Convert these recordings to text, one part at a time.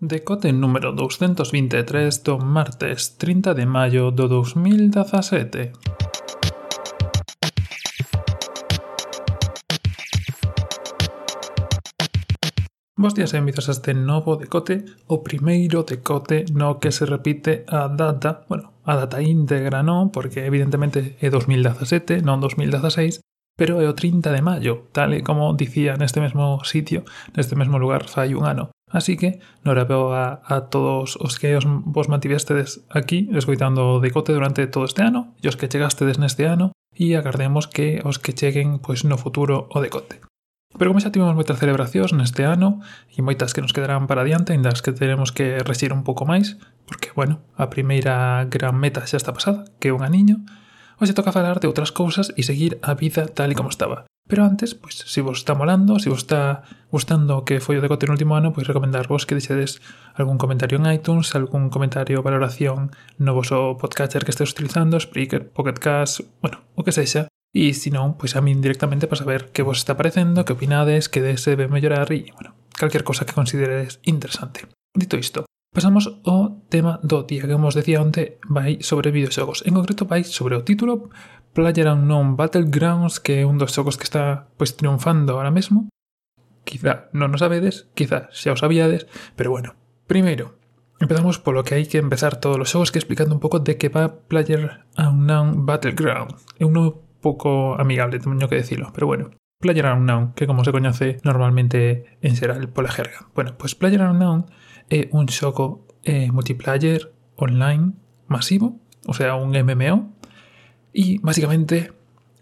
Decote número 223 do martes 30 de maio do 2017. Bos días e benvidos a este novo decote, o primeiro decote no que se repite a data, bueno, a data íntegra non, porque evidentemente é 2017, non 2016, pero é o 30 de maio, tal e como dicía neste mesmo sitio, neste mesmo lugar fai un ano. Así que norapeo veo a, a todos os que os vos mantivestedes aquí escoitando o decote durante todo este ano e os que chegastedes neste ano e agardemos que os que cheguen pois no futuro o Decote. Pero como xa tivemos moitas celebracións neste ano e moitas que nos quedarán para adiante, ainda as que teremos que resir un pouco máis, porque, bueno, a primeira gran meta xa está pasada, que é un aniño, hoxe toca falar de outras cousas e seguir a vida tal e como estaba. Pero antes, pois, se vos está molando, se vos está gustando o que foi o decote no último ano, pois recomendarvos que deixedes algún comentario en iTunes, algún comentario, valoración no voso podcatcher que estés utilizando, Spreaker, Pocket Cast, bueno, o que sexa. E se non, pois a min directamente para saber que vos está parecendo, que opinades, que se debe mellorar e, bueno, calquer cosa que consideredes interesante. Dito isto, Pasamos ao tema do día que como os decía onte vai sobre videoxogos. En concreto vai sobre o título Player Unknown Battlegrounds que é un dos xogos que está pois triunfando ahora mesmo. Quizá non o sabedes, quizá xa o sabíades, pero bueno. Primeiro, empezamos polo que hai que empezar todos os xogos que explicando un pouco de que va Player Unknown Battleground. É un nome pouco amigable, teño que decirlo, pero bueno. PlayerUnknown, que como se coñece normalmente en xeral pola jerga. Bueno, pois pues PlayerUnknown é un xogo eh, multiplayer online masivo, o sea, un MMO, e basicamente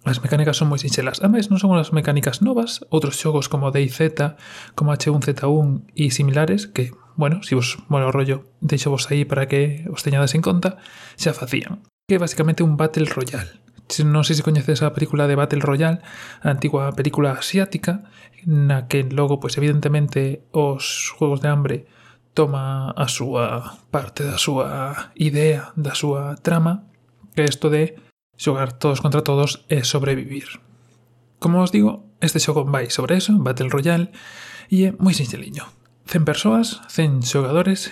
as mecánicas son moi sinxelas. A máis, non son unhas mecánicas novas, outros xogos como DayZ, como H1Z1 e similares, que, bueno, se si vos mola o rollo, deixo vos aí para que os teñades en conta, xa facían. Que é basicamente un Battle Royale. Non sei se coñeces a película de Battle Royale, a antigua película asiática, na que logo, pois, evidentemente, os Juegos de Hambre toma a súa parte da súa idea, da súa trama, que é isto de xogar todos contra todos e sobrevivir. Como os digo, este xogo vai sobre eso, Battle Royale, e é moi sinxeliño. 100 persoas, 100 xogadores,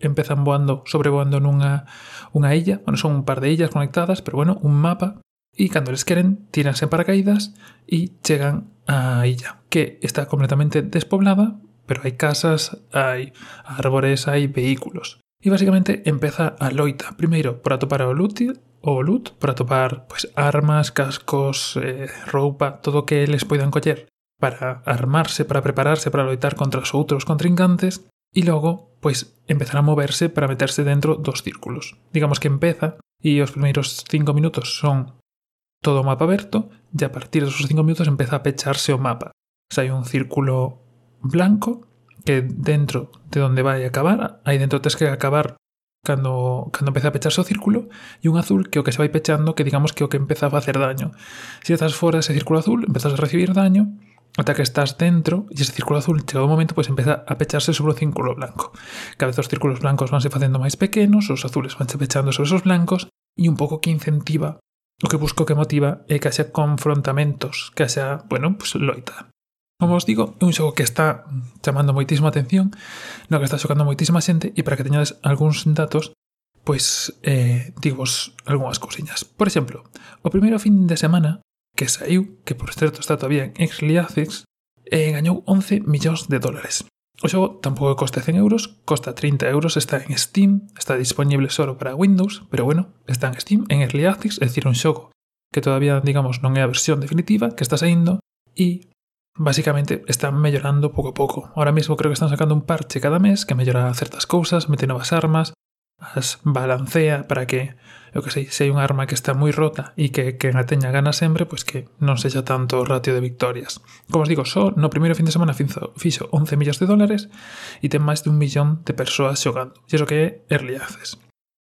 empezan voando, sobrevoando nunha unha illa, bueno, son un par de illas conectadas, pero bueno, un mapa, e cando les queren, tiranse en paracaídas e chegan á illa, que está completamente despoblada, pero hai casas, hai árbores, hai vehículos. E basicamente empeza a loita, primeiro por atopar o loot, o loot para atopar pois, armas, cascos, eh, roupa, todo o que eles poidan coller para armarse, para prepararse para loitar contra os outros contrincantes e logo, pois, empezar a moverse para meterse dentro dos círculos. Digamos que empeza e os primeiros cinco minutos son todo o mapa aberto e a partir dos cinco minutos empeza a pecharse o mapa. Sai un círculo blanco que dentro de onde vai acabar, aí dentro tes que acabar cando, cando empeza a pecharse o círculo e un azul que o que se vai pechando que digamos que o que empeza a facer daño. Se si estás fora ese círculo azul, empezas a recibir daño ata que estás dentro e ese círculo azul chega un momento pois pues, empeza a pecharse sobre o círculo blanco. Cada vez os círculos blancos vanse facendo máis pequenos, os azules vanse pechando sobre esos blancos e un pouco que incentiva o que busco que motiva é que haxa confrontamentos, que haxa, bueno, pues loita como vos digo, é un xogo que está chamando moitísima atención, no que está xocando moitísima xente, e para que teñades algúns datos, pois eh, digos algunhas cousiñas. Por exemplo, o primeiro fin de semana que saiu, que por certo está todavía en Early Access, eh, gañou 11 millóns de dólares. O xogo tampouco costa 100 euros, costa 30 euros, está en Steam, está disponible solo para Windows, pero bueno, está en Steam, en Early Access, é dicir, un xogo que todavía, digamos, non é a versión definitiva, que está saindo, e Básicamente están mellorando pouco a pouco. Ahora mesmo creo que están sacando un parche cada mes que mellora certas cousas, mete novas armas, as balancea para que, eu que sei, se hai unha arma que está moi rota e que que a teña gana sempre, pois que non sexa tanto o ratio de victorias. Como os digo, só no primeiro fin de semana finzo, fixo 11 millóns de dólares e ten máis de un millón de persoas xogando. E iso que é early access.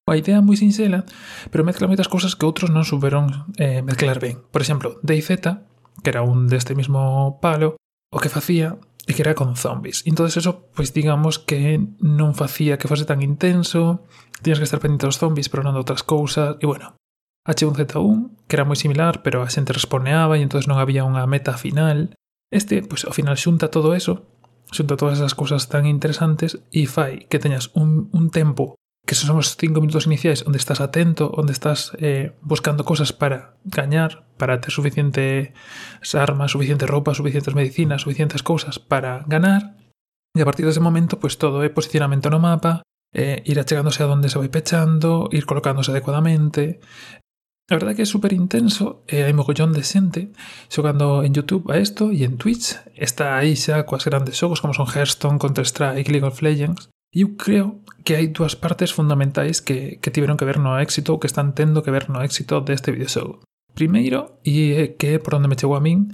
A idea é moi sinxela, pero mezcla moitas cousas que outros non souberon eh, mezclar ben. Por exemplo, DayZ que era un deste mismo palo, o que facía é que era con zombies. E entonces eso, pois digamos que non facía que fose tan intenso, tiñas que estar pendente dos zombies, pero non de outras cousas, e bueno, H1Z1, que era moi similar, pero a xente responeaba e entonces non había unha meta final. Este, pois ao final xunta todo eso, xunta todas esas cousas tan interesantes e fai que teñas un, un tempo que son os cinco minutos iniciais onde estás atento, onde estás eh, buscando cosas para gañar, para ter suficiente armas, suficiente roupa, suficientes medicinas, suficientes cousas para ganar. E a partir dese momento, pois pues, todo é posicionamento no mapa, eh, ir achegándose a donde se vai pechando, ir colocándose adecuadamente. A verdade que é super intenso hai mogollón de xente xogando en YouTube a isto e en Twitch está aí xa coas grandes xogos como son Hearthstone, Counter-Strike, League of Legends Eu creo que hai dúas partes fundamentais que, que tiveron que ver no éxito ou que están tendo que ver no éxito deste videoxogo. Primeiro, e que é por onde me chegou a min,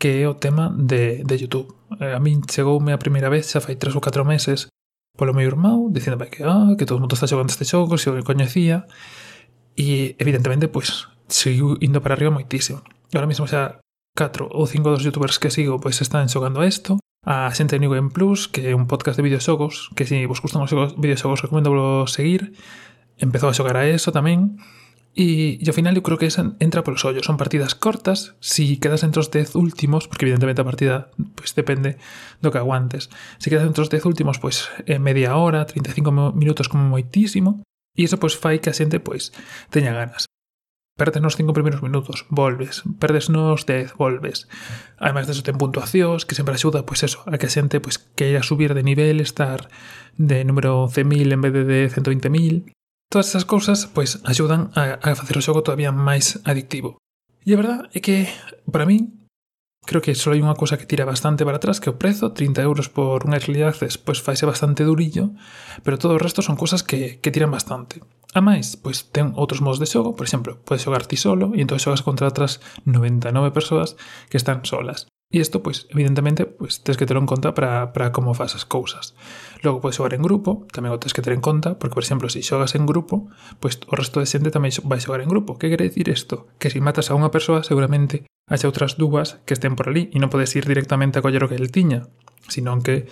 que é o tema de, de YouTube. A min chegoume a primeira vez xa fai tres ou catro meses polo meu irmão, dicíndome que, ah, que todo o mundo está xogando este xogo, se o coñecía, e evidentemente, pois, seguiu indo para arriba moitísimo. Agora ahora mesmo xa 4 ou 5 dos youtubers que sigo pois están xogando a isto a Xente de New Game Plus, que é un podcast de videoxogos, que se vos gustan os videoxogos recomendo vos seguir. Empezou a xogar a eso tamén. E, e ao final eu creo que esa entra polos ollos. Son partidas cortas, si quedas entre os 10 últimos, porque evidentemente a partida pues, depende do que aguantes. Si quedas entre os 10 últimos, pois pues, eh, media hora, 35 minutos como moitísimo, e iso pois pues, fai que a xente pois teña ganas perdes nos 5 primeiros minutos, volves, perdes nos 10, volves. Ademais deso ten puntuacións que sempre axuda, pois eso, a que a xente pois, queira subir de nivel, estar de número 11.000 en vez de 120.000. Todas esas cousas pois axudan a, a facer o xogo todavía máis adictivo. E a verdad é que, para min, creo que só hai unha cousa que tira bastante para atrás, que o prezo, 30 euros por un early access, pois faise bastante durillo, pero todo o resto son cousas que, que tiran bastante. A máis, pois ten outros modos de xogo, por exemplo, podes xogar ti solo e entón xogas contra outras 99 persoas que están solas. E isto, pois, evidentemente, pois, tens que ter en conta para, para como faz as cousas. Logo, podes xogar en grupo, tamén o tens que ter en conta, porque, por exemplo, se xogas en grupo, pois o resto de xente tamén vai xogar en grupo. Que quere dicir isto? Que se matas a unha persoa, seguramente haxa outras dúas que estén por ali e non podes ir directamente a coller o que el tiña, senón que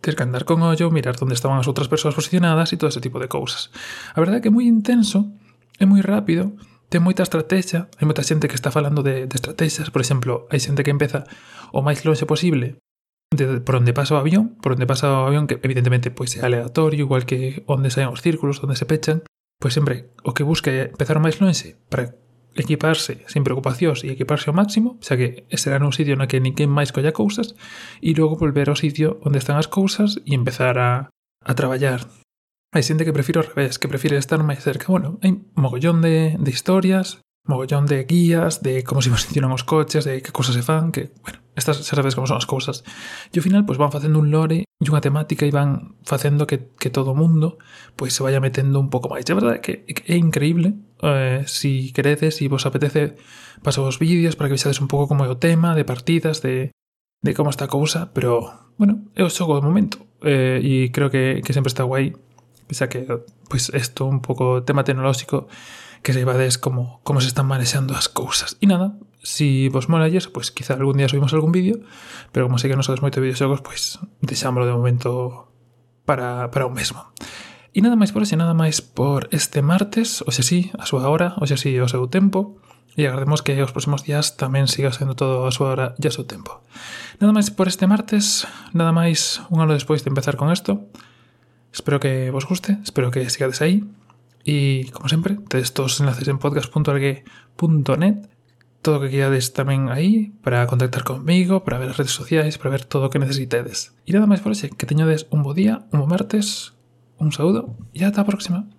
ter que andar con ollo, mirar onde estaban as outras persoas posicionadas e todo ese tipo de cousas. A verdade é que é moi intenso, é moi rápido, ten moita estrategia, hai moita xente que está falando de, de estrategias, por exemplo, hai xente que empeza o máis longe posible de, por onde pasa o avión, por onde pasa o avión que evidentemente pois é aleatorio, igual que onde saen os círculos, onde se pechan, pois sempre o que busca é empezar o máis longe para equiparse sin preocupacións e equiparse ao máximo, xa que será nun sitio na que ninguén máis colla cousas, e logo volver ao sitio onde están as cousas e empezar a, a traballar. Hai xente que prefiro ao revés, que prefire estar máis cerca. Bueno, hai mogollón de, de historias, mogollón de guías, de como se posicionan os coches, de que cousas se fan, que, bueno, estas xa sabes como son as cousas. E ao final, pois pues, van facendo un lore e unha temática e van facendo que, que todo o mundo pois se vaya metendo un pouco máis. É verdade que é increíble eh, si queredes, si vos apetece paso os vídeos para que vexades un pouco como é o tema de partidas, de, de como está a cousa, pero bueno, é o xogo do momento eh, e creo que, que sempre está guai pese a que pois isto un pouco tema tecnolóxico que se vades como como se están manexando as cousas. E nada, Si vos molalles, pues quizá algún día subimos algún vídeo, pero como sei que nosotros moito videoxogos, pois pues, deixámoslo de momento para, para o mesmo. E nada máis por ese, nada máis por este martes, oxe sí, a súa hora, oxe sí, o seu tempo, e agardemos que os próximos días tamén siga sendo todo a súa hora e a seu tempo. Nada máis por este martes, nada máis un ano despois de empezar con isto. Espero que vos guste, espero que sigades aí, e como sempre, tedes todos os enlaces en podcast.org.net todo o que querades tamén aí para contactar comigo, para ver as redes sociais, para ver todo o que necesitedes. E nada máis por hoxe, que teñodes un bo día, un bo martes, un saúdo e ata a próxima.